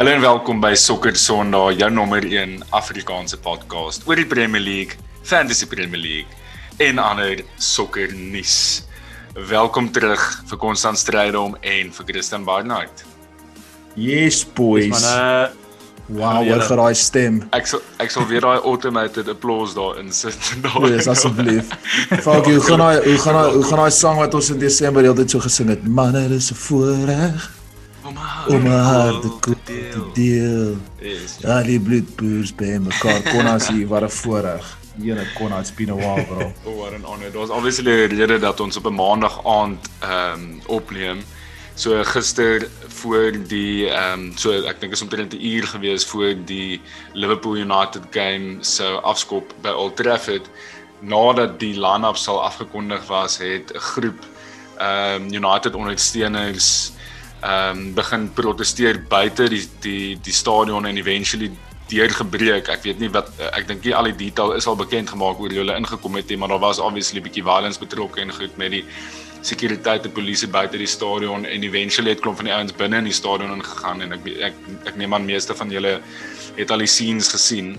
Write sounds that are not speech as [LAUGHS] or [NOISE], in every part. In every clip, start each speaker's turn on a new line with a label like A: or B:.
A: Hallo en welkom by Sokker Sondag, jou nommer 1 Afrikaanse podcast oor die Premier League, Fantasy Premier League en ander sokker nuus. Welkom terug vir Konstant Strydom en vir Christian Barnard.
B: Yes boys.
C: Man, uh,
B: wow, hoor geraai stem.
A: Ek sal ek sal weer daai automated applause [LAUGHS] daar insit.
B: Yes, asseblief. Fuck you, gaan hy, hoe gaan hy, hoe gaan hy sang wat ons in Desember heeltyd so gesing het? Man, dit is 'n voorreg om 'n hart te deel.
A: Yes.
B: Ja, die bloedboers by mekaar kon as hier wat 'n voorreg. Ene kon as binne waar bro.
A: Oh, what an honor. Daar's obviously 'n rede dat ons op 'n maandag aand ehm um, opneem. So gister voor die ehm um, so ek dink is omtrent 'n uur gewees voor die Liverpool United game sou afskop by Old Trafford nadat die line-up sal afgekondig was, het 'n groep ehm um, United ondersteuners ehm um, begin proteseer buite die die die stadion en eventually deurgebreek. Ek weet nie wat ek dink nie al die detail is al bekend gemaak oor hoe hulle ingekom het nie, maar daar was obviously 'n bietjie violence betrokke en goed met die sekuriteit en polisie buite die stadion en eventually het klomp van die ouens binne in die stadion ingegaan en ek ek ek neem aan meeste van julle het al die scenes gesien.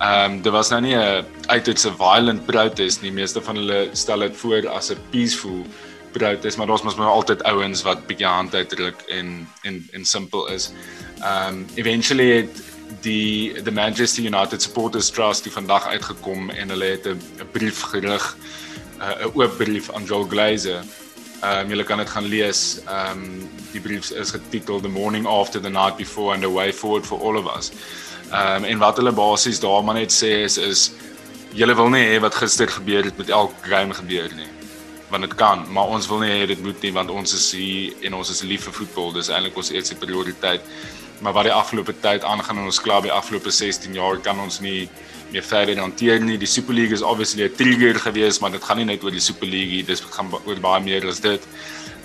A: Ehm um, dit was nou nie 'n uiters 'n violent protest nie. Meeste van hulle stel dit voor as 'n peaceful protest, maar daar's mos maar altyd ouens wat bietjie hand uitdruk en en en simpel is. Ehm um, eventually het die the Manchester United Supporters Trust die vandag uitgekom en hulle het 'n brief gerig, uh, 'n oop brief aan Joel Glazer. Ehm um, julle kan dit gaan lees. Ehm um, die brief is getiteld The Morning After the Night Before and a Way Forward for All of Us. Ehm um, en wat hulle basies daar maar net sê is is julle wil nie hê wat gister gebeur het met elke game gebeur nie want dit kan, maar ons wil nie hê dit moet nie want ons is hier en ons is lief vir voetbal. Dis eintlik ons eerste prioriteit. Maar wat die afgelope tyd aangaan in ons klub, die afgelope 16 jaar kan ons nie meer verder hanteer nie. Die Super League is obviously 'n trigger geweest, maar dit gaan nie net oor die Super League nie. Dis gaan oor baie meer as dit.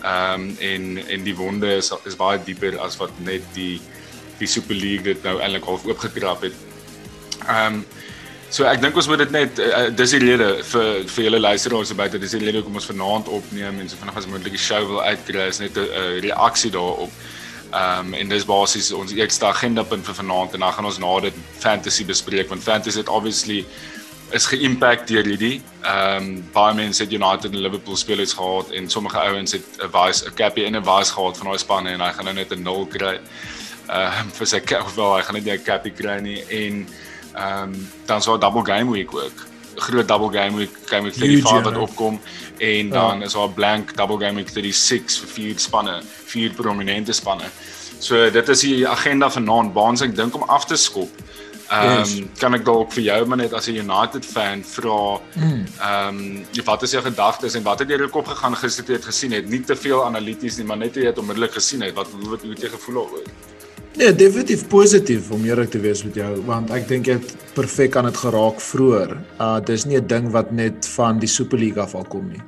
A: Ehm um, en en die wonde is is baie dieper as wat net die die Super League dit nou eintlik half oopgekrap het. Ehm um, So ek dink ons moet dit net uh, dis die rede vir vir julle luisteraars buite dis die rede hoekom ons vanaand opneem en so vinnig as moontlik die show wil uitkry is net 'n uh, reaksie daarop. Ehm um, en dis basies ons eerste agenda punt vir vanaand en dan gaan ons na dit fantasy bespreek want fantasy het obviously is ge-impact deur hierdie. Ehm um, baie mense het United en Liverpool spelers gehad en sommige ouens het 'n vice 'n capie en 'n vice gehad van daai spanne en hy gaan nou net 'n 0 kry. Ehm uh, vir sy of wel hy gaan net 'n capie kry nie en Ehm um, dan so 'n double game week ook. Groot double game week, game week 35 wat opkom en dan ja. is daar blank double game week 36 vir vier spanne, vier prominente spanne. So dit is die agenda vanaand. Baans ek dink om af te skop. Ehm um, yes. kan ek dalk vir jou maar net as 'n United fan vra hmm. ehm mm. um, wat is jou gedagtes en wat het jy deur kop gegaan gister het gesien het? Nie te veel analities nie, maar net jy het onmiddellik gesien het wat hoe het jy gevoel daaroor?
B: Nee, definitief positief om eerlik te wees met jou want ek dink jy het perfek aan dit geraak vroeër. Uh dis nie 'n ding wat net van die Super League af al kom nie.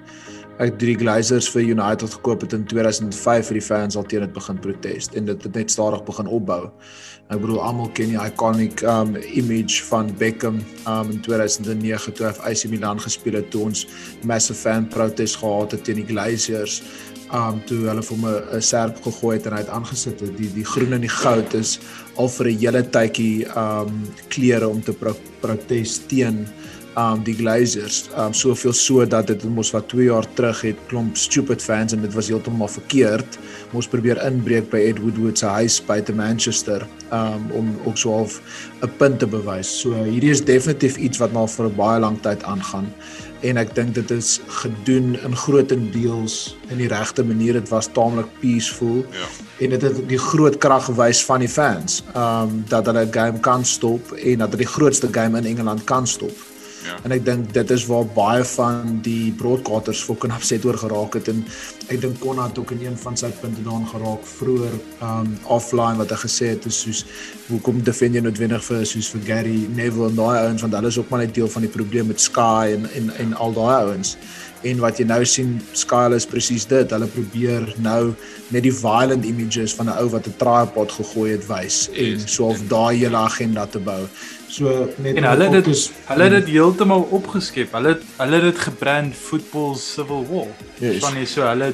B: Ek drie Glazers vir United gekoop het in 2005 vir die fans al teen dit begin protes en dit het net stadig begin opbou. Ek bedoel almal ken die iconic um image van Beckham um in 2009 toe hy AC Milan gespeel het toe ons massive fan protes gehad het teen die Glazers um toe hulle vir hom 'n serp gegooi het en hy het aangesit het. Die die groen en die goud is al vir 'n hele tydjie um klere om te pro protes teen um die Glazers. Um soveel so dat dit mos wat 2 jaar terug het klomp stupid fans en dit was heeltemal verkeerd. Mos probeer inbreek by Ed Woodward se huis by te Manchester um om ook so half 'n punt te bewys. So hierdie is definitief iets wat maar vir 'n baie lang tyd aangaan en ek dink dit is gedoen in grootendeels in die regte manier. Dit was taamlik peaceful. Ja. en dit het die groot krag gewys van die fans um dat hulle 'n game kan stop en dat dit die grootste game in Engeland kan stop Ja. En ek dink dit is waar baie van die broadcasters fucking upset oor geraak het en ek dink Konna het ook in een van sy punte daan geraak vroeër um offline wat hy gesê het is soos hoekom defend jy noodwendig vir soos vir Gary Neville en daai ouens want hulle is ook maar net deel van die probleem met Sky en en en al daai ouens. En wat jy nou sien, Sky is presies dit. Hulle probeer nou net die violent images van 'n ou wat 'n tripod gegooi het wys en so of daai hele agenda te bou. So
C: net en hulle dit is hulle het dit heeltemal opgeskep. Hulle het hulle het dit gebrand football civil war. Yes. Van hier so hulle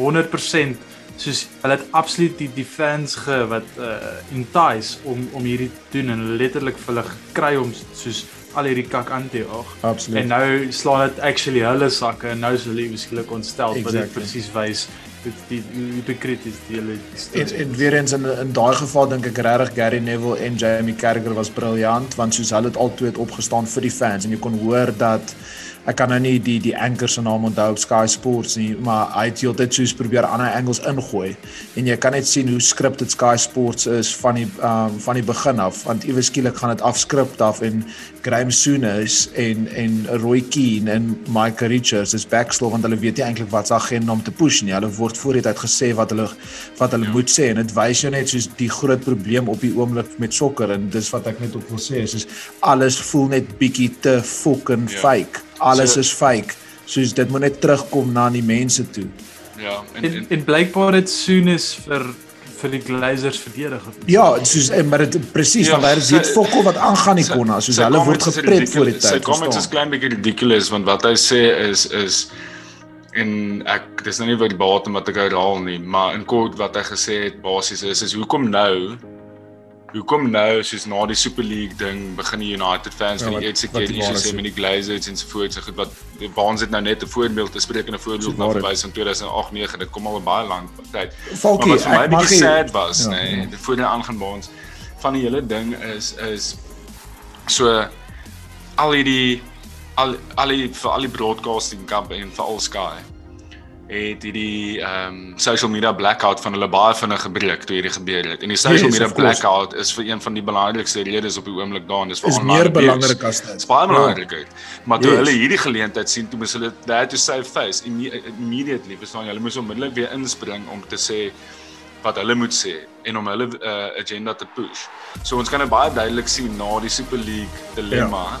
C: 100% soos hulle het absoluut die die fans ge wat uh entice om om hierdie doen en letterlik vir hulle gekry om soos al hierdie kak aan te ag.
B: Absoluut.
C: En nou slaan dit actually hulle sakke en nou is hulle beskiklik ontstel exactly. wat dit presies wys dit die hypocrites die hulle
B: en, en weer eens in in daai geval dink ek regtig Gary Neville en Jamie Carragher was briljant want soos hulle het altyd opgestaan vir die fans en jy kon hoor dat ek kan nou nie die die anker se naam onthou op Sky Sports nie, maar hy het heeltyd soos probeer ander angles ingooi en jy kan net sien hoe scripted Sky Sports is van die um, van die begin af want iewes skielik gaan dit afskript af en Graham Souness en en Roy Keane en Mike Richards is backslaw want hulle weet nie eintlik wat se agenda om te push nie. Hulle word vooruit uit gesê wat hulle wat hulle ja. moet sê en dit wys jou net soos die groot probleem op die oomblik met sokker en dis wat ek net op wil sê is soos alles voel net bietjie te fucking ja. fake alles so, is fake. Soos dit moet net terugkom na die mense toe.
A: Ja,
C: en en, en blykbaar dit soon is vir vir die glazers verdedig.
B: Ja, soos maar dit presies ja, want daar is dit fokol wat aangaan die konna, soos hulle word geprep voor die tyd. Sy
A: comments is klein bietjie ridiculous want wat hy sê is is en ek dis nou nie wat die baat om wat ek herhaal nie, maar in kort wat hy gesê het basies is is hoekom nou Hoekom nou soos na die Super League ding begin die United fans ja, van die Etsikel issues sê met die Glazers en so voort so goed wat waans dit nou net 'n voorbeeld te spreek en 'n voorbeeld na verwys van 2008-9 dit kom al baie lank tyd.
B: Falkie,
A: maar wat vir my baie sad was ja, nê, nee, ja. voor die aangaan waans van die hele ding is is so al hierdie al al die vir al die broadcasting kamp en vir al Sky het hierdie ehm um, social media blackout van hulle baie vinnig gebreek toe hierdie gebeur het. En die social yes, media blackout is vir een van die belangrikste redes op die oomblik daar en dis vir
B: online. Is meer belangrik as dit.
A: Dis baie belangriker. Ja. Maar toe yes. hulle hierdie geleentheid sien, toe moes hulle that to save face immediately, verstaan jy? Hulle moes onmiddellik weer inspring om te sê wat hulle moet sê en om hulle uh, agenda te push. So ons kan dit baie duidelik sien na die Super League dilemma ja.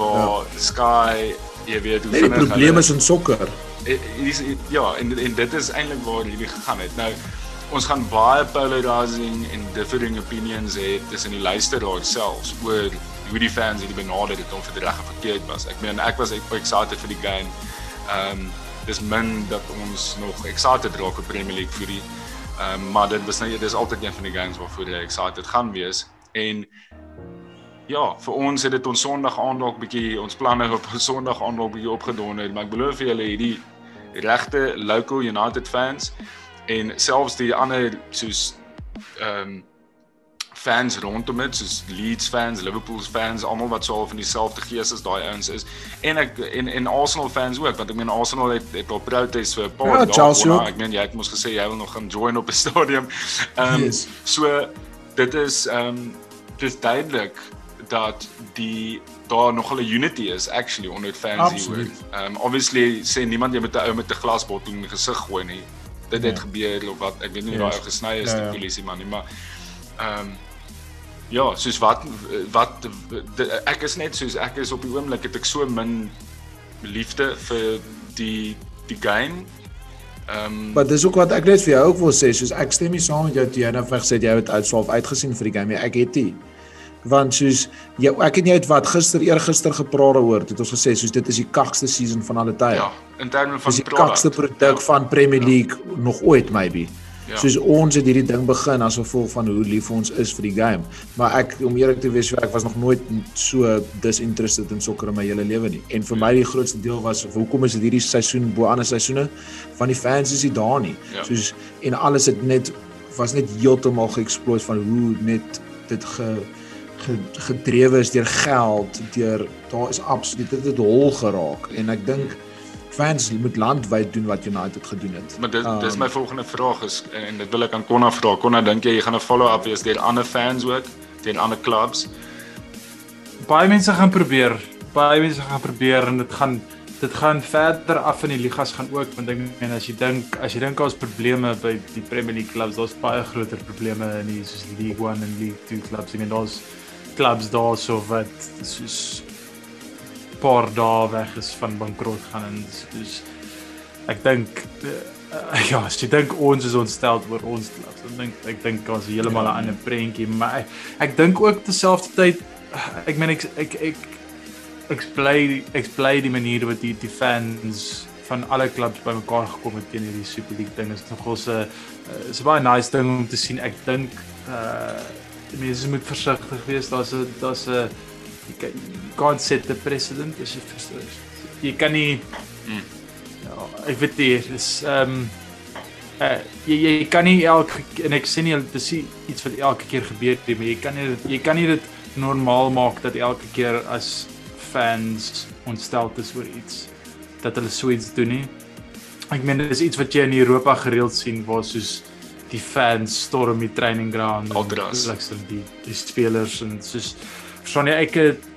A: waar ja. Sky jy weet hoe
B: nee, die probleem is in sokker
A: hierdie eh, ja en en dit is eintlik waar hierdie gegaan het. Nou ons gaan baie polarizing en differing opinions hê tussen die luisteraars selfs oor hoe die fans hierdie benader het om vir die reg of verkeerd was. Ek meen ek was excited vir die game. Ehm um, dis min dat ons nog excited raak op Premier League vir die ehm um, maar dit was net dis altyd een van die games waarvoor jy excited gaan wees en Ja, vir ons het dit ons Sondag aand dalk bietjie ons planne op [LAUGHS] Sondag aand dalk bietjie opgedonder, maar ek belowe vir julle hierdie regte local United fans en selfs die ander soos ehm um, fans rondom dit soos Leeds fans, Liverpool fans, almal wat so al van dieselfde gees as daai ouens is en ek en en Arsenal fans ook want ek meen Arsenal het het al protest vir 'n paar
B: dae. Ja,
A: ek meen jy het mos gesê jy wil nog gaan join op 'n stadium. Ehm um, yes. so dit is ehm um, dis duidelik dat die daar nog 'n unity is actually onder fans hier. Um, obviously sê niemand jy met 'n ou met 'n glasbottel in die gesig gooi nie. Dit het ja. gebeur of wat ek weet nie yes. daai gesny is ja, ja. die polisie man nie, maar um, ja, soos wat wat ek is net soos ek is op die oomblik het ek so min liefde vir die die game. Ehm um,
B: Maar dis ook wat ek net vir jou ook wil sê, soos ek stem nie saam met jou jy nou gesê jy het uitswaaf uitgesien vir die game. Ek het nie want soos jy ek en jy het wat gister eergister gepraat oor het ons gesê soos dit is die kakste season van alle tye. Ja,
A: in terme van
B: die kakste produk ja. van Premier League ja. nog ooit maybe. Ja. Soos ons het hierdie ding begin as gevolg van hoe lief ons is vir die game. Maar ek om eerlik te wees, ek was nog nooit so disinterested in sokker in my hele lewe nie. En vir my die grootste deel was hoekom is dit hierdie seisoen bo ander seisoene van die fans is hier daar nie. Ja. Soos en alles het net was net heeltemal geëxplodeer van hoe net dit ge gedrewe is deur geld, deur daar is absoluut dit het hol geraak en ek dink fans moet landwyd doen wat United gedoen het.
A: Maar dit um, dis my volgende vraag is en dit wil ek aan Konna vra. Konna, dink jy jy gaan 'n follow-up wees deur ander fans ook, deur ander clubs?
C: Baie mense gaan probeer. Baie mense gaan probeer en dit gaan dit gaan verder af in die ligas gaan ook want ek meen as jy dink as jy dink daar's probleme by die Premier League clubs, daar's baie groter probleme in die soos League 1 en League 2 clubs. Ek meen daar's clubs daarso wat soos paar dae weg is van bankrot gaan en dus ek dink uh, ja, as jy dink ons is ontstel oor ons klas, dan dink ek dink ons heeltemal 'n ja, ander prentjie, maar ek, ek dink ook terselfdertyd ek meen ek ek ek ek bly ek bly die manier wat die die fans van alle klubs bymekaar gekom het teen hierdie Super League ding is nogal 'n uh, is baie nice ding om te sien. Ek dink uh mense moet versigtig wees. Daar's 'n daar's 'n you can't set the precedent as jy verstaan. Jy kan nie mm. ja, ek weet nie, dis ehm um, uh, jy jy kan nie elke en ek sê nie dis iets wat elke keer gebeur nie, maar jy kan nie jy kan nie dit normaal maak dat elke keer as fans ontstel is oor iets dat hulle so iets doen nie. Ek meen dit is iets wat jy in Europa gereeld sien waar soos die fans storm die training ground
A: en
C: die die spelers en soos verstaan jy ek het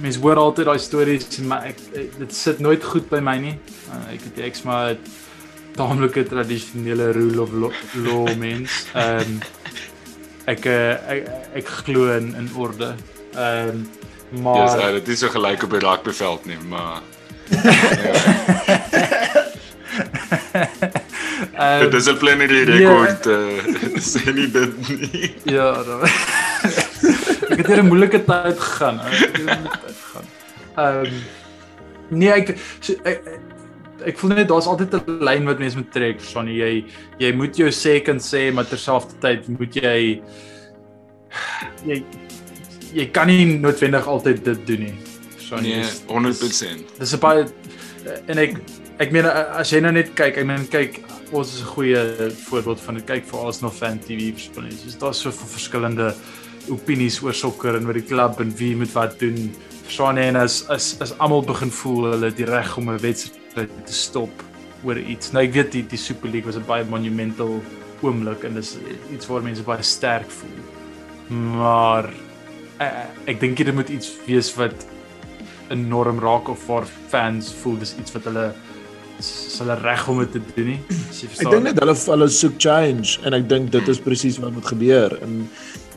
C: mense hoor altyd daai stories maar ek, ek dit sit nooit goed by my nie. Uh, ek het ek's maar taamlike tradisionele rule of law, law [LAUGHS] mens. Ehm um, ek, ek ek glo in in orde. Ehm um, maar
A: Ja, yes, dit is so gelyk op die rugbyveld nie, maar [LAUGHS] Um, dit is 'n plenary rekord uh, [LAUGHS] sê nie dit nie.
C: Ja, dan. [LAUGHS] ek het hier 'n moeilike tyd gegaan. Ek het 'n moeilike tyd gegaan. Ehm um, nee, ek, so, ek ek voel net daar's altyd 'n lyn wat mense moet trek, verstaan jy? Jy moet jou sê kan sê, maar terselfdertyd moet jy jy jy kan nie noodwendig altyd dit doen nie.
A: Verstaan jy? Nee, 100%.
C: Dis 'n baie en ek ek meen as jy nou net kyk, ek meen kyk ons is 'n goeie voorbeeld van dit kyk vir Arsenal fan TV verspreiding. So daar's so verskillende opinies oor sokker en oor die klub en wie moet wat doen. Verstaan jy en as as as almal begin voel hulle het die reg om 'n wedstryd te stop oor iets. Nou ek weet die die Super League was 'n baie monumental oomblik en dis iets waar mense baie sterk voel. Maar ek, ek dink dit moet iets wees wat enorm raak of waar fans voel dis iets wat hulle hulle reg om dit te doen nie.
B: Ek dink net hulle hulle soek change en ek dink dit is presies wat moet gebeur en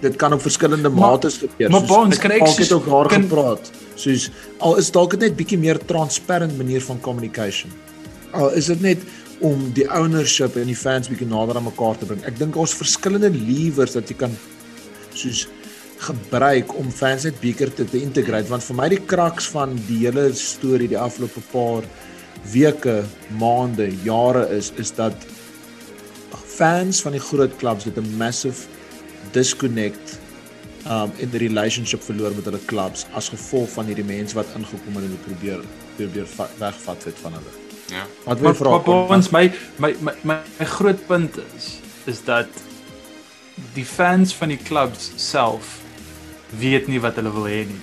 B: dit kan op verskillende mates gebeur.
C: Maar ons kan ek
B: het ook daar kan, gepraat. Soos al is dalk net bietjie meer transparant manier van communication. Al is dit net om die ownership en die fans bietjie nader aan mekaar te bring. Ek dink ons verskillende levers dat jy kan soos gebruik om fans net beter te, te integrate want vir my die kraks van die hele storie die afgelope paar weke, maande, jare is is dat fans van die groot clubs het 'n massive disconnect um in die relationship verloor met hulle clubs as gevolg van hierdie mense wat ingekom het en probeer probeer wegvat het van hulle.
A: Ja.
C: Wat wil vra? Ons my my my my groot punt is is dat die fans van die clubs self weet nie wat hulle wil hê nie.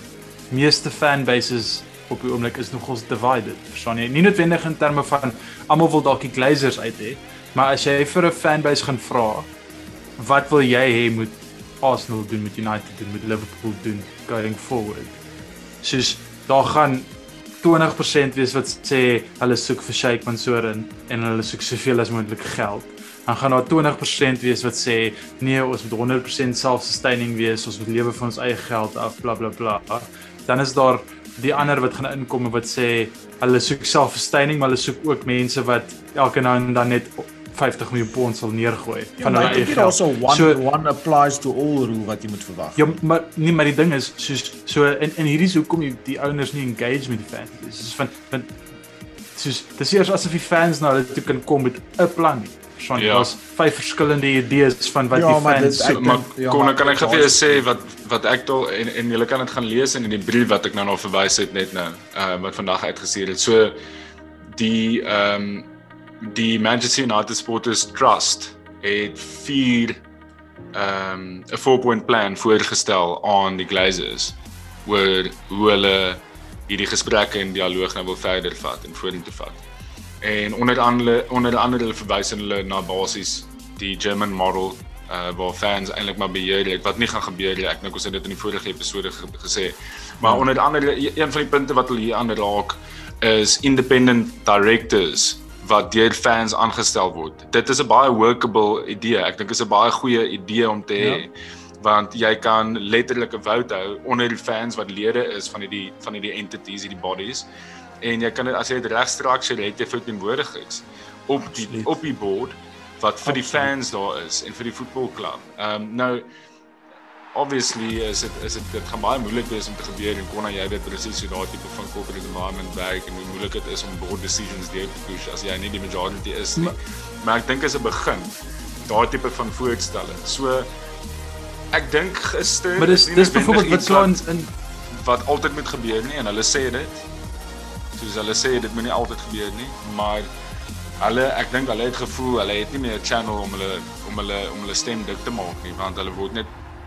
C: Meeste fanbases op die oomblik is nogals divided. Verstaan jy? Nie noodwendig in terme van almal wil dalk die Glazers uit hê, maar as jy vir 'n fanbase gaan vra, wat wil jy hê moet Arsenal doen met United doen met Liverpool doen going forward? Soos daar gaan 20% wees wat sê hulle soek vir Sheikh Mansour en, en hulle soek soveel as moontlik geld dan gaan daar 20% wees wat sê nee, ons moet 100% self-sustaining wees, ons moet lewe van ons eie geld af, bla bla bla. Dan is daar die ander wat gaan inkom en wat sê hulle soek self-sustaining, maar hulle soek ook mense wat elke nou en dan net 50 miljoen pond sal neergooi
B: ja, van hulle eie geld. Also one so, one applies to all rule wat jy moet verwag.
C: Ja, maar nee, maar die ding is soos so en en hierdie is hoekom die, die owners nie engage met die fans. Is van van soos dis eers asof die fans nou hulle toe kan kom met 'n plan nie. Sean, ja. daar's vyf verskillende idees van wat ja, die fans
A: so, maar ja, kon kan ek gou vir julle sê wat wat ek dol en en julle kan dit gaan lees in die brief wat ek nou nog verwys het net nou uh wat vandag uitgestuur het. So die ehm um, die Manchester United Supporters Trust het vier ehm um, 'n four-point plan voorgestel aan die Glazers oor hoe hulle hierdie gesprekke en dialoog nou wil verder vat en vorentoe vat en onder andere onder andere verwys hulle na basies die German model uh waar fans eintlik maar beheer het wat nie gaan gebeur nie. Ek dink ons het dit in die vorige episode ge gesê. Maar onder andere een van die punte wat hulle hier aanraak is independent directors wat deur fans aangestel word. Dit is 'n baie workable idee. Ek dink is 'n baie goeie idee om te hê ja. want jy kan letterlik 'n vote hou onder die fans wat lede is van hierdie van hierdie entities, hierdie bodies. En jy kan dit as jy dit reg struktureer, het jy verteenwoordigers op die op die board wat vir die fans daar is en vir die voetbalklub. Ehm um, nou obviously is dit is dit dit gaan baie moeilik wees om te gebeur en kon jy weet presies hoe daai tipe van corporate environment werk en hoe moeilik dit is om board decisions deur te push as jy nie die majority is nie. Maar, maar ek dink is 'n begin daai tipe van voorstelling. So Ek dink gister
C: Maar dis dis byvoorbeeld wat plans in
A: wat altyd moet gebeur nie en hulle sê dit. Soos hulle sê dit moet nie altyd gebeur nie, maar hulle ek dink hulle het gevoel hulle het nie meer 'n channel om hulle om hulle om hulle stem dik te maak nie want hulle word net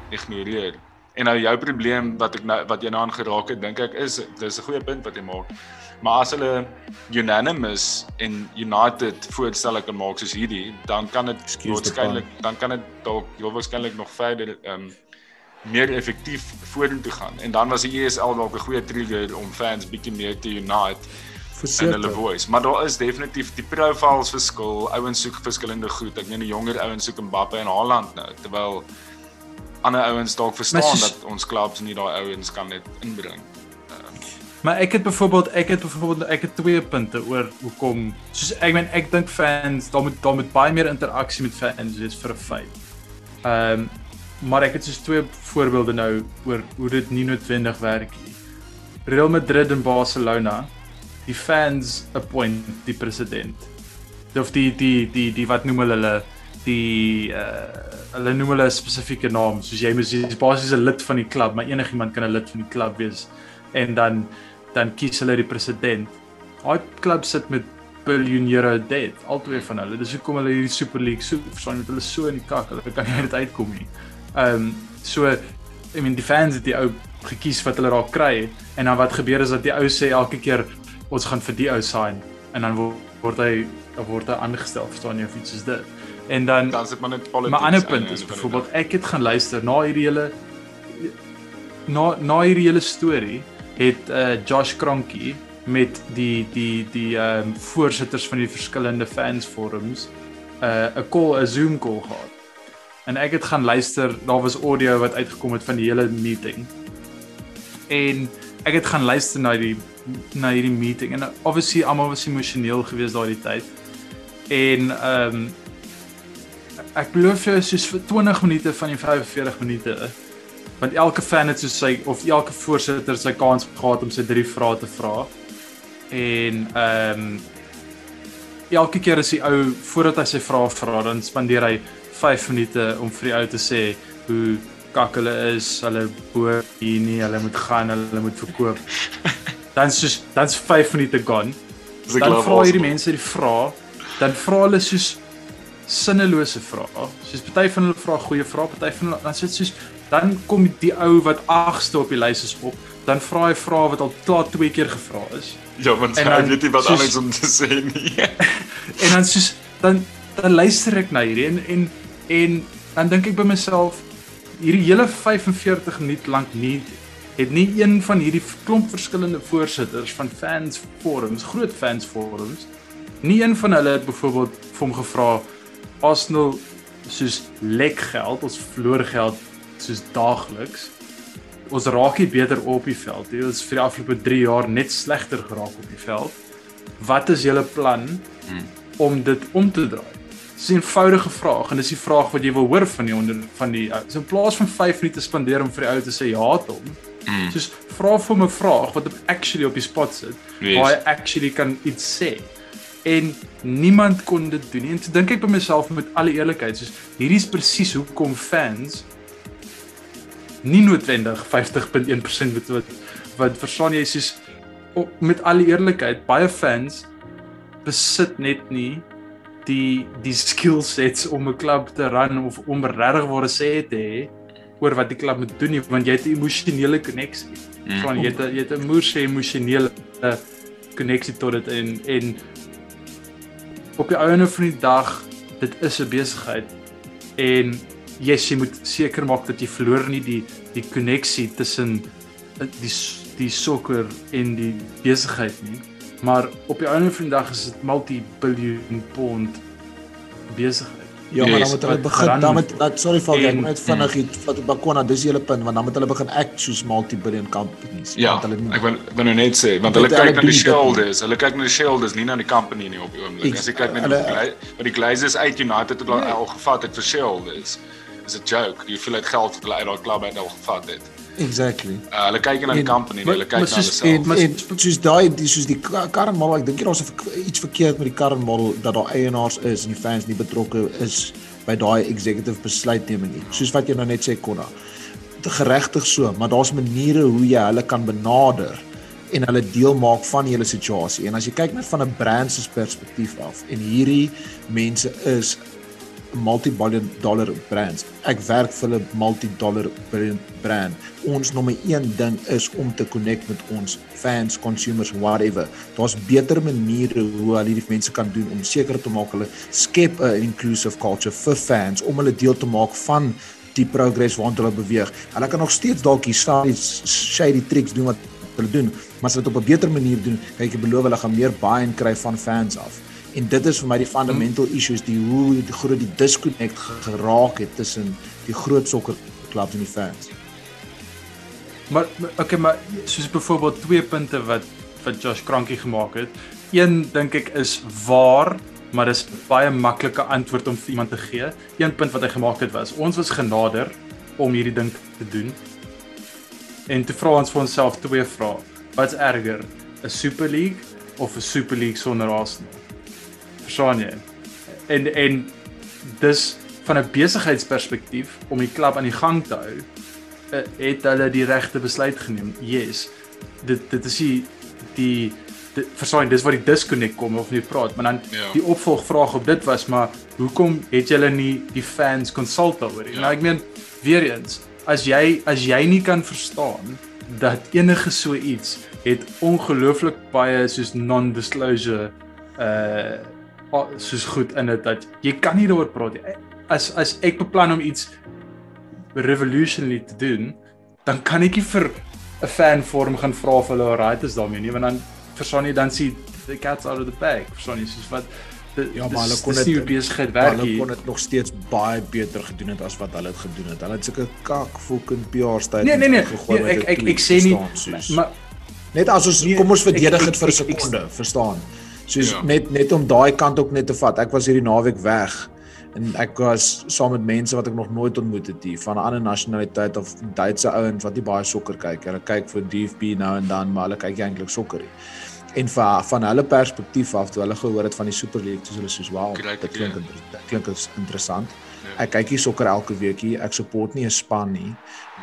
A: ignoreer. En nou jou probleem wat ek nou wat jy nou aangeraak het, dink ek is dis 'n goeie punt wat jy maak. Maar as hulle unanimous en united voorstelle kan maak soos hierdie, dan kan dit waarskynlik dan kan dit dalk heel waarskynlik nog verder ehm um, meer effektief vorentoe gaan. En dan was die ESL dalk 'n goeie trigger om fans bietjie meer te unite in hulle voice. Maar daar is definitief die profiles verskil. Ouens soek verskillende goed. Ek meen die jonger ouens soek Mbappe en Haaland nou, terwyl ander ouens dalk verstaan soos, dat ons klubs nie daai ouens kan net inbring.
C: Maar ek het byvoorbeeld ek het byvoorbeeld ek het twee punte oor hoekom soos ek meen ek dink fans daar moet daar moet baie meer interaksie met fans wees vir 'n feit. Ehm um, maar ek het soos twee voorbeelde nou oor hoe dit nie noodwendig werk nie. Real Madrid en Barcelona, die fans appoint die president. Of die die die die wat noem hulle die uh hulle noem hulle 'n spesifieke naam soos jy moet basies 'n lid van die klub, maar enigiemand kan 'n lid van die klub wees en dan dan kies hulle die president. Daai klub sit met biljoenere debt, albei van hulle. Dis hoekom hulle hierdie Super League so verstaan met hulle so in die kak, hulle kan nie uit uitkom nie. Ehm um, so I mean die fans het die ou gekies wat hulle daar kry en dan wat gebeur is dat die ou sê elke keer ons gaan vir die ou sign en dan word hy word hy aangestel, verstaan jy of iets is dit. En dan
A: dan sit maar net politics.
C: Maar ander punt is byvoorbeeld ek het gaan luister na hierdie hele na na hierdie hele storie het uh, Josh Kronkie met die die die ehm um, voorsitters van die verskillende fans forums 'n uh, 'n call 'n Zoom call gehad. En ek het gaan luister, daar was audio wat uitgekom het van die hele meeting. En ek het gaan luister na die na hierdie meeting en obviously almal was emosioneel geweest daai tyd. En ehm um, ek glo vir soos vir 20 minute van die 45 minute want elke fan het so sy of elke voorsitter sy kans gehad om sy drie vrae te vra. En ehm um, elke keer as die ou voordat hy sy vrae vra, dan spandeer hy 5 minute om vir die ou te sê hoe kak hulle is, hulle boer hier nie, hulle moet gaan, hulle moet verkoop. [LAUGHS] Dan soos dan's 5 minute gone. Dan vra hierdie mense die vrae, dan vra hulle soos sinnelose vrae. Soos party van hulle vra goeie vrae, party van hulle dan sê dit soos dan kom die ou wat agste op die lys is op, dan vra hy vrae wat al klaar twee keer gevra is.
A: Ja, want hy weet nie wat soos, anders om te sê nie. [LAUGHS]
C: en dan soos dan dan luister ek na hierdie en en en dan dink ek by myself hierdie hele 45 minuut lank nie het nie een van hierdie klomp verskillende voorsitters van fans forums, groot fans forums, nie een van hulle het byvoorbeeld vir hom gevra Arsenal soos lek geld, ons verloor geld soos daagliks. Ons raak nie beter op die veld nie. Ons vir die afgelope 3 jaar net slegter geraak op die veld. Wat is julle plan hmm. om dit om te draai? Dis 'n eenvoudige vraag en dis die vraag wat jy wil hoor van die onder van die so in plaas van 5 minute spandeer om vir die ou te sê ja tot hom. Mm. Soos vra vir 'n vraag wat op actually op die spot sit. Yes. Waar hy actually kan iets sê. En niemand kon dit doen nie. En toe dink ek by myself met alle eerlikheid, soos hierdie is presies hoekom fans nie noodwendig 50.1% wat wat wat verstaan jy soos op, met alle eerlikheid baie fans besit net nie die die skill sets om 'n klub te run of om regtig waar sê te hê oor wat die klub moet doen nie want jy het 'n emosionele koneksie. Mm. Van jy het jy het 'n moeë emosionele koneksie tot dit en en op die einde van die dag dit is 'n besigheid en yes, jy moet seker maak dat jy verloor nie die die koneksie tussen die die sokker en die besigheid nie. Maar op die einde van die dag is dit multi-billion pond besigheid.
B: Ja, maar dan moet hulle begin dan moet dat sorry vir ek net vinnig iets wat op Bakona dis die hele punt want dan moet hulle begin act soos multi-billion companies
A: ja, want hulle nie, ek wil ek wil nou net sê want hulle kyk na die shareholders, hulle kyk na die shareholders nie na die company nie op die oomblik. As jy kyk na die wat die Glazers uit United het al gevat het vir shareholders. Is 'n joke. Jy voel uit geld wat hulle uit daai klub uit al gevat het.
B: Exactly.
A: Uh, hulle kyk na die company, hulle kyk na hulle self.
B: Maar soos daai soos die current model, ek dink jy daar's iets verkeerd met die current model dat daar eienaars is en die fans nie betrokke is by daai executive besluitneming nie. Soos wat jy nou net sê Konna. Geregtig so, maar daar's maniere hoe jy hulle kan benader en hulle deel maak van hele situasie. En as jy kyk net van 'n brand se perspektief af en hierdie mense is multi-billion dollar brands. Ek werk vir 'n multi-dollar brand. Ons nommer 1 ding is om te connect met ons fans, consumers, whatever. Daar's beter maniere hoe hulle hierdie mense kan doen om seker te maak hulle skep 'n inclusive culture vir fans om hulle deel te maak van die progress waarna hulle beweeg. Hulle kan nog steeds dalk hier shady tricks doen wat hulle doen, maar as hulle dit op 'n beter manier doen, kyk ek beloof hulle gaan meer buy-in kry van fans af. En dit is vir my die fundamental issues die hoe die groot die disconnect geraak het tussen die groot sokkerklubs en die fans.
C: Maar okay, maar soos byvoorbeeld twee punte wat wat Josh Krankie gemaak het. Een dink ek is waar, maar dis baie maklike antwoord om vir iemand te gee. Een punt wat hy gemaak het was ons was genader om hierdie ding te doen. En te vra ons vir onsself twee vrae. Wat's erger, 'n Super League of 'n Super League sonder Arsenal? Verstaan jy? En en dis van 'n besigheidsperspektief om die klub aan die gang te hou, eh, het hulle die regte besluit geneem. Yes. Dit dit is die die verstaan dis waar die disconnect kom of nie praat, maar dan ja. die opvolgvraag op dit was maar hoekom het julle nie die fans consult oor nie? Ja. Nou ek meen weer eens, as jy as jy nie kan verstaan dat enige so iets het ongelooflik baie soos non-disclosure uh soos goed in dit dat jy kan nie daaroor praat nie. As as ek beplan om iets revolutionary te doen, dan kan ek nie vir 'n fan vorm gaan vra of hulle right is daarmee nie, want dan verstaan jy dan sien the cats out of the bag. Verstaan jy soos wat
B: De, ja, maar hulle kon dit besigheid werk. Hulle kon dit nog steeds baie beter gedoen het as wat hulle dit gedoen het. Hulle het sulke kak fucking PR tyd
C: nee, nee, nee, gegooi nee, ek, ek, ek ek sê nie maar
B: net as ons nee, kom ons verdedig dit vir 'n sekonde, verstaan? Soos ja. net net om daai kant ook net te vat. Ek was hierdie naweek weg en ek was saam met mense wat ek nog nooit ontmoet het hier van 'n ander nasionaliteit of Duitse ouens wat nie baie sokker kyk. Hulle kyk vir DFB nou en dan, maar hulle kyk eintlik sokker nie. En van van hulle perspektief af toe hulle gehoor het van die Super League, toe hulle soos wow, dit klink dit klink interessant. Ja. Ek kyk hier sokker elke week hier. Ek support nie 'n span nie,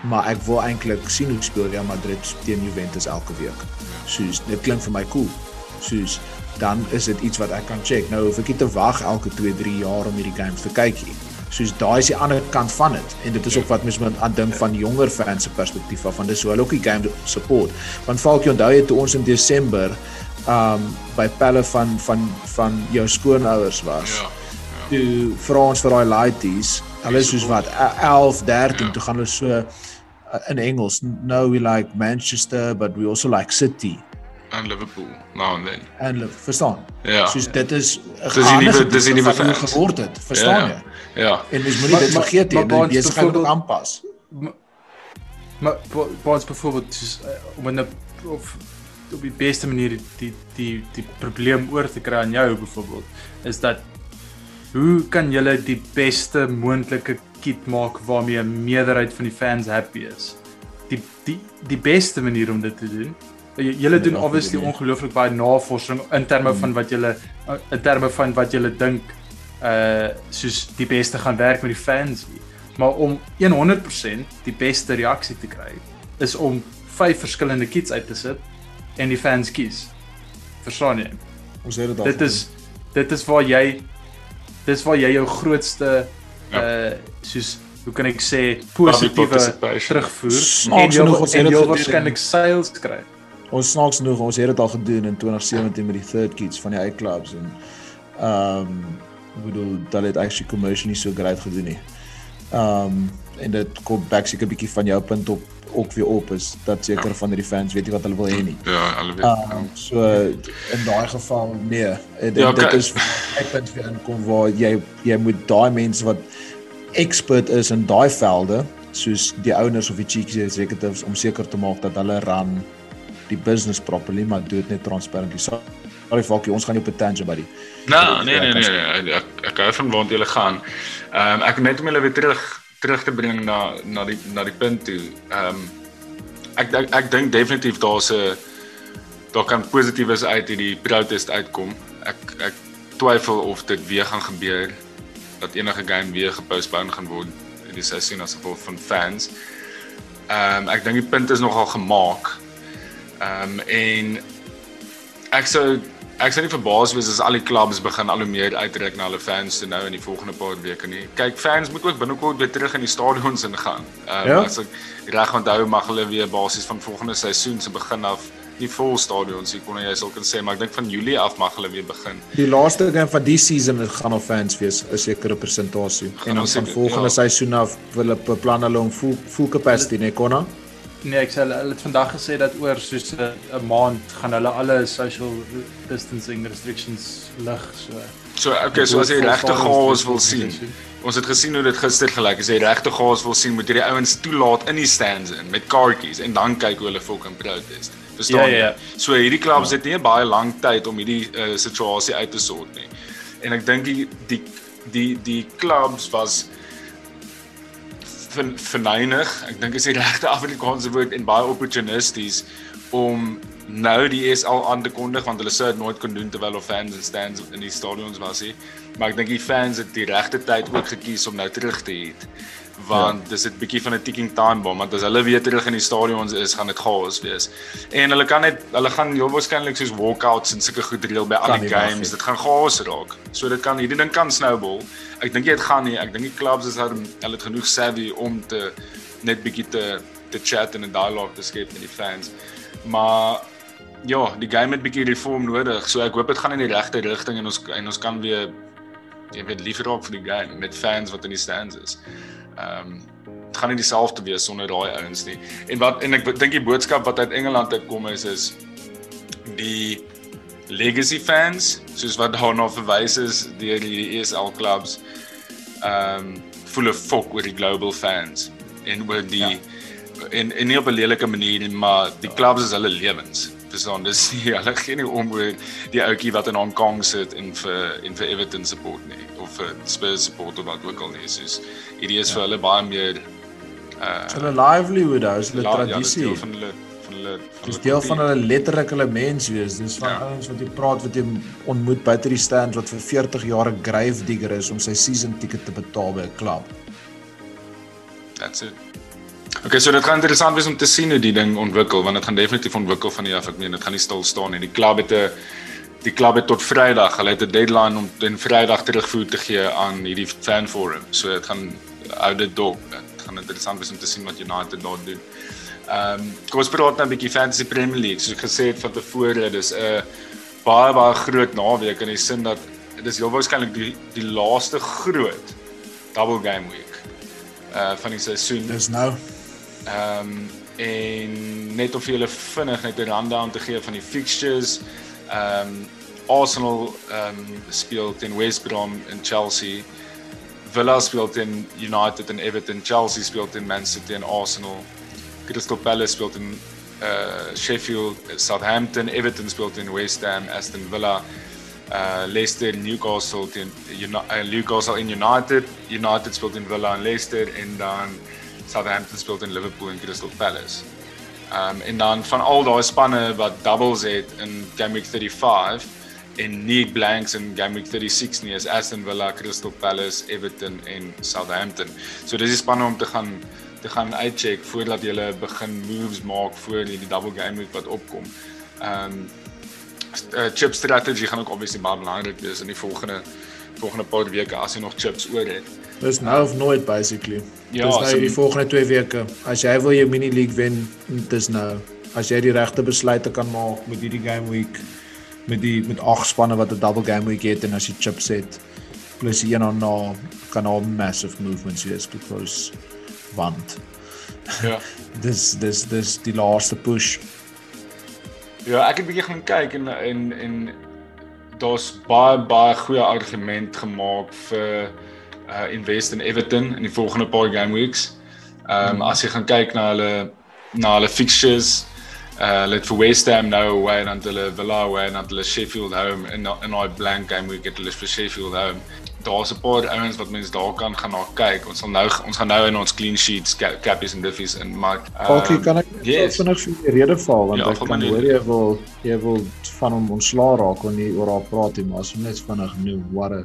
B: maar ek wil eintlik sien hoe speel Real Madrid teen Juventus elke week. Ja. Soos dit klink vir my cool. Soos dan is dit iets wat ek kan check. Nou hoef ek nie te wag elke 2, 3 jaar om hierdie games te kyk nie. Soos daai is die ander kant van dit en dit is ook wat mens moet aan dink van jonger fans se perspektief af van dis hoe hulle ook die game support. Want Falkie onthou jy toe ons in Desember um by Pelle van van van jou skoonouers was. Ja. ja. Toe vra ons vir daai lighties. Hulle soos wat 11, 13 ja. toe gaan hulle so uh, in Engels. No we like Manchester but we also like City
A: en Liverpool now and then.
B: En Liverpool, verstaan?
A: Ja.
B: Soos dit is
A: dis die nuwe dis die nuwe fans
B: geword het, verstaan
A: ja, jy? Ja.
B: En mens moenie dit vergeet nie, die besigheid moet aanpas.
C: Maar wat byvoorbeeld soos uh, om in 'n of op die beste manier die die die probleem oor te kry aan jou byvoorbeeld is dat hoe kan jy die beste moontlike kit maak waarmee 'n meerderheid van die fans happy is? Die die die beste manier om dit te doen julle doen obviously ongelooflik baie navorsing in terme van wat julle in terme van wat julle dink uh soos die beste gaan werk met die fans. Maar om 100% die beste reaksie te kry is om vyf verskillende kits uit te sit en die fans kies. Verstaan jy?
B: Ons het dit al.
C: Dit is dit is waar jy dis waar jy jou grootste ja. uh soos hoe kan ek sê positiewe terugvoer en jy gaan waarskynlik sales kry
B: ons snaaks genoeg ons het dit al gedoen in 2017 met die third kids van die uit clubs en ehm um, ek bedoel dat dit actually commercially so great gedoen het. Ehm um, en dit kom back seker 'n bietjie van jou punt op ook weer op is dat seker ja. van die fans weet nie wat hulle wil hê nie.
A: Ja, hulle weet. Uh,
B: so in daai geval nee, en, ja, dit is 'n punt vir inkom waar jy jy moet daai mense wat expert is in daai velde soos die owners of die chief executives om seker te maak dat hulle run die business properly maar doen dit net transparant. Sorry Falkie, ons gaan nie op 'n tangent buddy.
A: Nou, nee nee nee, nee, nee, ek ek hou van waar jy gaan. Ehm um, ek net om julle weer terug terug te bring na na die na die punt toe. Ehm um, ek ek, ek dink definitief daar's 'n daar kan positiefes uit hierdie protest uitkom. Ek ek twyfel of dit weer gaan gebeur dat enige game weer gepostpone gaan word in die seisoen as gevolg van fans. Ehm um, ek dink die punt is nogal gemaak. Ehm um, en ek sou ek sou nie verbaas wees as al die klubs begin al hoe meer uitreik na hulle fans te nou in die volgende paar weke nie. Kyk, fans moet ook binnekort weer terug in die stadions ingaan. Ehm um, ja? as ek reg onthou mag hulle weer basies van volgende seisoen se begin af die vol stadions hier kon jy sou kan sê maar ek dink van Julie af mag hulle weer begin.
B: Die laaste game van die season gaan al fans wees 'n sekere persentasie. En dan van volgende ja. seisoen af wil hulle beplan hulle om full full capacity nee konna.
C: Nee, ek sê hulle het vandag gesê dat oor soos 'n maand gaan hulle alle social distancing restrictions lig so.
A: So okay, so as jy regte chaos wil sien. Ons het gesien hoe dit gister gelyk. As jy regte chaos wil sien, moet jy die ouens toelaat in die stands in met kaartjies en dan kyk hoe hulle fucking protest. Verstaan jy? Ja, ja. So hierdie klubs ja. het nie baie lank tyd om hierdie uh, situasie uit te sort nie. En ek dink die die die die klubs was verneinig. Ek dink is die [LAUGHS] regte Afrikaanse woord en baie opportunisties om nou die ESL aan te kondig want hulle sou dit nooit kon doen terwyl of fans en stands in die stadions was nie. Maar ek dink die fans het die regte tyd ook gekies om nou terug te hê want ja. dis 'n bietjie van 'n ticking time bomb want as hulle weer terug in die stadions is gaan dit chaos wees. En hulle kan net hulle gaan heel waarskynlik soos walkouts en sulke goed reël by al die games. Dit gaan chaos raak. So dit kan hierdie ding kan snowball. Ek dink dit gaan nie. Ek dink die clubs is hulle hulle het genoeg savvy om te net bietjie te te chat en 'n dialogue te skep met die fans. Maar ja, die game het bietjie reform nodig. So ek hoop dit gaan in die regte rigting en ons en ons kan weer jy weet liever op vir die game met fans wat in die stands is. Ehm um, dit gaan nie dieselfde wees sonder daai ouens nie. En wat en ek dink die boodskap wat uit Engeland uitkom is is die legacy fans, soos wat daarna verwys is deur die ESL clubs. Ehm um, volle fok oor die global fans en oor die ja. en en nie op 'n lelike manier nie, maar die clubs is hulle lewens. Verstaan, dis nie [LAUGHS] hulle gee nie om oor die ouetjie wat in Hong Kong sit en vir en vir Everton support nie of vir Spurs support of wat ook al nie. Soos hierdie is ja. vir hulle baie meer
B: uh hulle livelihood, hulle la, tradisie
A: ja, van hulle van hulle
B: Dis deel van hulle letterlik hulle mens wees. Dis van ja. ouens wat jy praat wat jy ontmoet buite die stand wat vir 40 jaar 'n grave digger is om sy season ticket te betaal by 'n klub.
A: That's it. Okay, so dit gaan interessant wees om te sien hoe die ding ontwikkel want dit gaan definitief ontwikkel van die af ek meen dit gaan nie stil staan nie. Die klub het 'n die klub het tot Vrydag, hulle het 'n deadline om ten Vrydag terugvoer te gee aan hierdie fan forum. So dit gaan out the door. Dit gaan interessant wees om te sien wat United daar doen. Ehm um, kom ons praat nou 'n bietjie Fantasy Premier League. Soos ek gesê het van tevore, dis 'n baie baie groot naweek in die sin dat dit is heel waarskynlik die die laaste groot double game week uh van die seisoen.
B: Dis nou.
A: Ehm um, en net of jy hulle vinnig net 'n rundown te gee van die fixtures. Ehm um, Arsenal ehm um, speel teen West Brom en Chelsea. Villa speel teen United en Everton, Chelsea speel teen Man City en Arsenal. Crystal Palace speel teen uh Sheffield, Southampton, Everton speel teen West Ham, Aston Villa. Uh Leicester, Newcastle teen uh, Newcastle in United, United speel teen Villa en Leicester en dan Southampton speel teen Liverpool en Crystal Palace. Um en dan van al daai spanne wat doubles het in Game Week 35 en nie blanks in Game Week 36 nie is Aston Villa, Crystal Palace, Everton en Southampton. So dis die spanne om te gaan te gaan uitcheck voordat jy begin moves maak voor die double game week wat opkom. Um uh, chip strategy gaan ook obviously baie belangrik wees in die volgende volgende paar weke as jy nog chips oor het.
B: Dis nou of nooit basically. Ja, dis nou so, die volgende 2 weke. As jy wil jou mini league wen, dis nou. As jy die regte besluite kan maak met hierdie game week met die met ag spanne wat 'n double game week het en as jy chips het plus een aan na kan al massive movements wees because want
A: ja. [LAUGHS]
B: dis dis dis die laaste push.
A: Ja, ek het bietjie gaan kyk en en en daar's baie baie goeie argument gemaak vir uh invest in Everton in die volgende paar game weeks. Ehm um, mm. as jy gaan kyk na hulle na hulle fixtures uh let vir West Ham nou away and hulle Villa away and hulle Sheffield home in in daai blank game week het hulle vir Sheffield home daar's 'n paar ouens wat mense daar kan gaan na kyk. Ons sal nou ons gaan nou in ons clean sheets cappies en diffies in maar
B: Falkie uh, kan ek yes. vinnig vir die rede val want ja, ek kan hoor jy wil jy wil van hom ontslaa raak wanneer jy oor haar praat en maar as jy net vinnig noem what a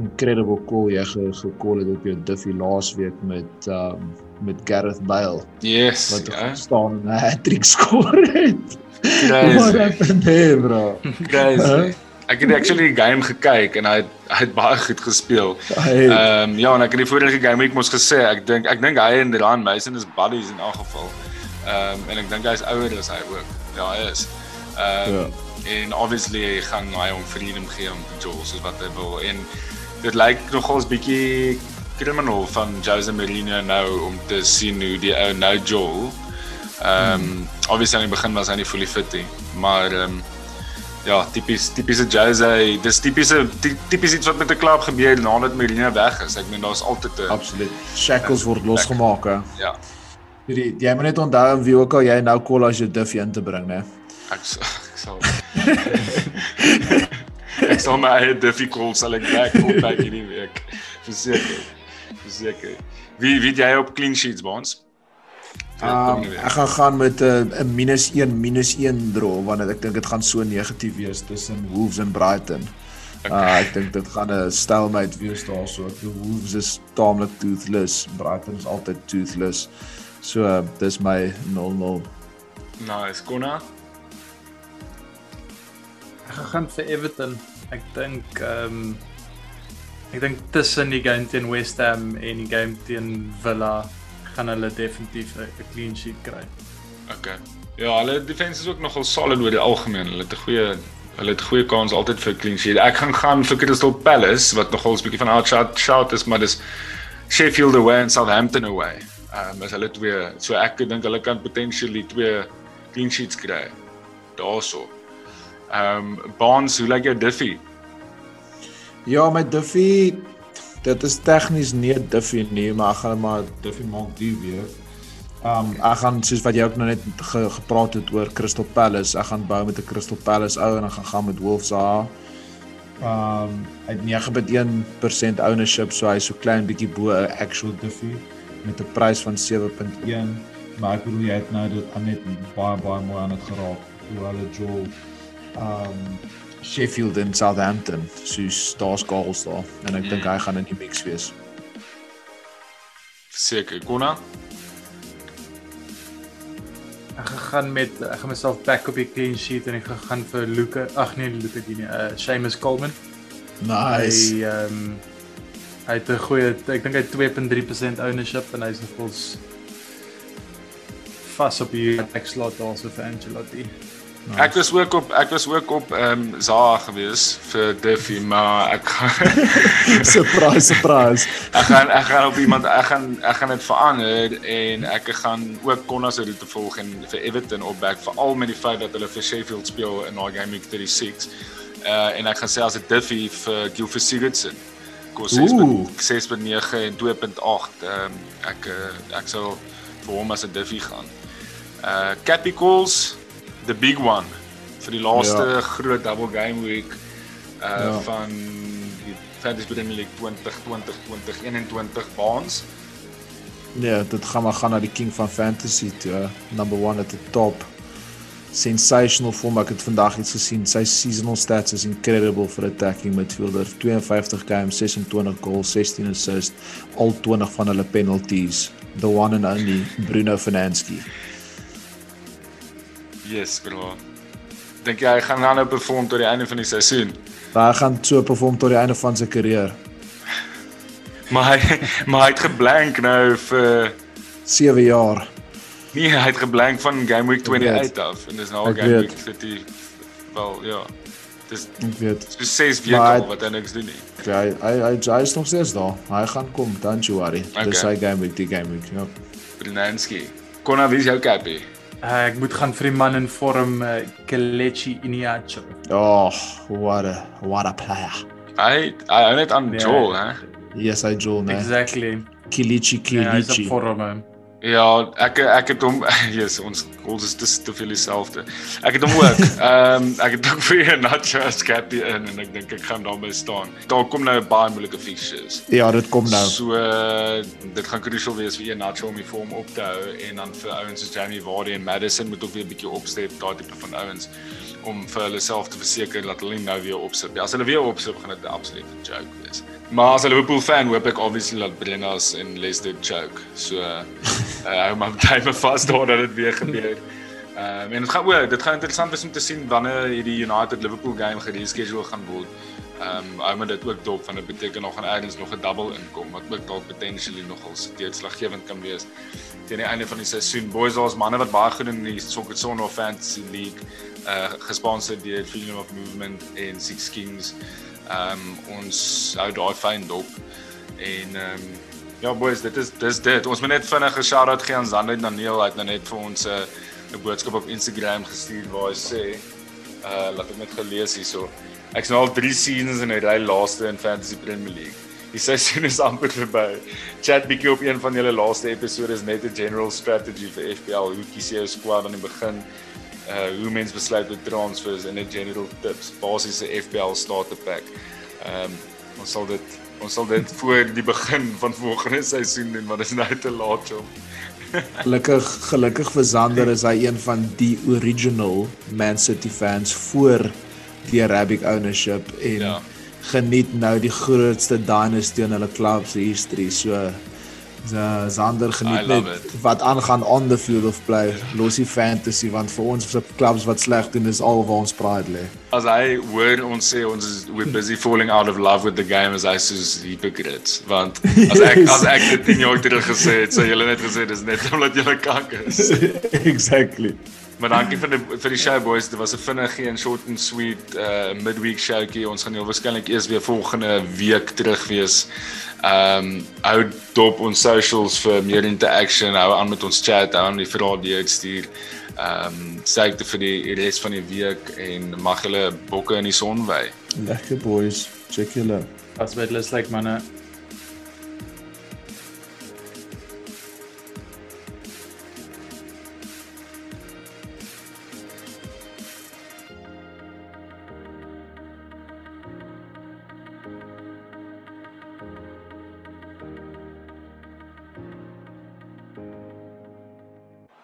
B: incredible call jy ge gekol het op jou diffie laasweek met um met Gareth Bale.
A: Yes.
B: Wat yeah. staan 'n hat-trick [LAUGHS] score het. Crazy. What happened there, bro?
A: Crazy. Huh? Ek het actually die game gekyk en hy het, hy het baie goed gespeel. Ehm um, ja, en ek het die vorige game ek mos gesê, ek dink ek dink hy en Ran Mason is buddies in elk geval. Ehm um, en ek dink hy is ouer as hy ook. Ja, hy is. Ehm um, ja. en obviously gaan hy hom freedom gee om te jol soos wat hy wil. En dit lyk nogals bietjie criminal van Jose Mourinho nou om te sien hoe die ou nou jol. Ehm um, hmm. obviously aan die begin was hy nie fully fit nie, maar ehm um, ja, tipies tipiese Jose, dis tipiese tipies iets wat met 'n klub gebeur nadat Mourinho weg is. Ek meen daar's altyd 'n
B: Absoluut. Shackles uh, word losgemaak, hè.
A: Ja.
B: Hierdie jy moet net onthou wie ook al jy nou kol as jy Duffy in te bring, né?
A: Ek ek sal [LAUGHS] Ek sal my eie Duffy kol sal ek back op by hierdie week. Verseker. Verseker. Wie wie jy op clean sheets bonds?
B: Um, ek gaan gaan met 'n uh, minus 1 minus 1 draw want ek dink dit gaan so negatief wees tussen Wolves en Brighton. Okay. Uh, ek dink dit gaan 'n stalemate wees daarso. Die Wolves is taamlik toothless, Brighton is altyd toothless. So uh, dis my 0-0.
A: Nice, Kona.
C: Ek gaan vir Everton. Ek dink ehm um, ek dink tussen die game teen West Ham en die game teen Villa gaan hulle definitief 'n clean sheet kry.
A: Okay. Ja, hulle defense is ook nogal solid oor die algemeen. Hulle het 'n goeie hulle het goeie kans altyd vir clean sheet. Ek gaan gaan vir Crystal Palace wat nogal 'n bietjie van outshot shout is, maar dis Sheffield away en Southampton away. Ehm um, as hulle twee, so ek dink hulle kan potentially twee clean sheets kry. Daarso. Ehm um, Barnes, hoe lyk jou Duffy?
B: Ja, my Duffy dit is tegnies nie Duffy nie, maar ek gaan maar Duffy maak die weer. Um ek gaan soos wat jy ook nou net ge, gepraat het oor Crystal Palace, ek gaan bou met 'n Crystal Palace ou en ek gaan gaan met Wolves daar. Um hy het 9.1% ownership, so hy's so klein bietjie bo 'n actual Duffy met 'n prys van 7.1, maar ek bedoel jy het nou dit net baie baie mooi aan dit geraak. Hoe hulle Joel um Sheffield en Southampton. Soos daar's goals daar en ek mm. dink hy gaan in die mix wees.
A: Seker, Kona.
C: Ek gaan met ek gaan myself back op die clean sheet en ek gaan vir Luke, ag nee, Luke die nie, uh Seamus Coleman.
B: Nice.
C: Hy ehm um, hy het 'n goeie ek dink hy het 2.3% ownership en hy's nog vol vas op die back slot also vir Ancelotti.
A: Nice. Ek was ook op ek was ook op ehm um, Zaha gewees vir Duffy, maar ek [LAUGHS]
B: surprise surprise.
A: ek gaan ek gaan op iemand ek gaan ek gaan dit verander en ek gaan ook Konna se roete volg en vir Everton op back veral met die feit dat hulle vir Sheffield speel in daai game week 36. Uh en ek gaan as dit Duffy vir Gilfie Sigurdsson. Kos 6.9 en 2.8. Ehm um, ek uh, ek sou vir hom as 'n Duffy gaan. Uh Capicals the big one vir die laaste ja. groot double game week uh ja. van die Fantasy Premier League 2020 2021 baans.
B: Nee, dit gaan maar gaan na die king van fantasy toe, number 1 at the top. Sensational form ek het vandag iets gesien. Sy seasonal stats is incredible vir attacking midfielder. 52 games, 26 goals, 16 assists, al 20 van hulle penalties. The one and only Bruno Fernandes.
A: Yes, bro. Dink jy hy gaan nou nou perform tot die einde van die seisoen?
B: Hy gaan so perform tot die einde van sy karier. [LAUGHS]
A: maar hy maar hy het geblank nou vir
B: 7 jaar.
A: Nee, hy het geblank van game week 28 af en dis nou game week 30 wel ja. Dis
B: ek weet.
A: Dis 6 weke al wat hy niks doen nie.
B: Ja, hy hy hy, hy is nog steeds daar. Hy gaan kom, don't you worry. Okay. Dis sy game week, die game week. Ja.
A: Brinanski. Konna wie is jou capie?
C: Uh, ek moet gaan vir die man in vorm uh, Kelechi Iheanacho.
B: Oh, what a what a player.
A: Hy hy hou net aan yeah. Joel, hè?
B: Yes, I Joel, né?
C: Exactly.
B: Kilichi. Ja, hy is
C: op vorm. Man.
A: Ja, ek ek het hom [LAUGHS] Jesus, ons ons is te, te veel dieselfde. Ek het hom ook. [LAUGHS] Ehm um, ek het ook vir Nacho Scapi in en ek dink ek gaan daarmee staan. Daar kom nou baie moeilike fixtures.
B: Ja, dit kom nou.
A: So dit gaan crucial wees vir Nacho om die vorm op te hou en dan vir ouens soos Jamie Vardy en Madison moet ook weer 'n bietjie opstep daai tipe van ouens om vir hulle self te verseker dat hulle nou weer opsit. Ja, as hulle weer opsit, gaan dit 'n absolute joke wees. Maar as 'n Liverpool fan hoop ek obviously dat Brennas en Leicester choke. So uh [LAUGHS] hou maar tyd vas daar dat dit weer gebeur. Ehm um, en dit gaan ook dit gaan interessant wees om te sien wanneer hierdie United Liverpool game gereschedule gaan word. Ehm um, hou maar dit ook dop van dit beteken nog gaan ergens nog 'n double inkom wat ook dalk potentially nogal deurslaggewend kan wees teen die einde van die seisoen. Boys, daar's manne wat baie goed in die Soccer Zone Fantasy League uh gesponsor deur Freedom of Movement en Six Kings. Ehm um, ons hou daai fyn dop en ehm um, ja boys dit is dis dit. Ons moet net vinnig 'n shout out gee aan Zander Daniel hy het nou net vir ons 'n uh, 'n boodskap op Instagram gestuur waar hy sê uh laat ek net gelees hierso ek's nou al 3 seasons in 'n ry laaste in Fantasy Premier League. Die seisoen is amper verby. Chat bietjie op een van julle laaste episode is net 'n general strategy vir FPL hoe kies jy jou squad aan die begin uh hoe mens besluit met transfers en 'n general tips basiese FPL starter pack. Ehm um, ons sal dit ons sal dit voor die begin van volgende seisoen doen want dit is nou te laat om.
B: gelukkig gelukkig vir Zander is hy een van die original Man City fans voor die Arabic ownership en ja. geniet nou die grootste dynasty in hulle club se history. So Ja, Zander geniet net wat aangaan on the field of play. Losie fantasy want vir ons se clubs wat sleg doen is al waar ons pride lê.
A: As hy hoor ons sê ons is we're busy falling out of love with the game as I soos hypocrites want as ek as ek dit 10 jaar terug gesê het, sou julle net gesê dis net omdat julle kanker is. [LAUGHS]
B: exactly.
A: Maar dankie vir die vir die show boys. Dit was 'n vinnige en short and sweet uh midweek showtjie. Ons gaan heel waarskynlik eers weer volgende week terug wees. Ehm um, hou dop ons socials vir meer interaction. Hou aan met ons chat, hou aan die vrae die uitstuur. Ehm um, dit vir die res van die week en mag julle bokke in die son wy.
B: Lekker boys. Check julle.
C: As lus like manne.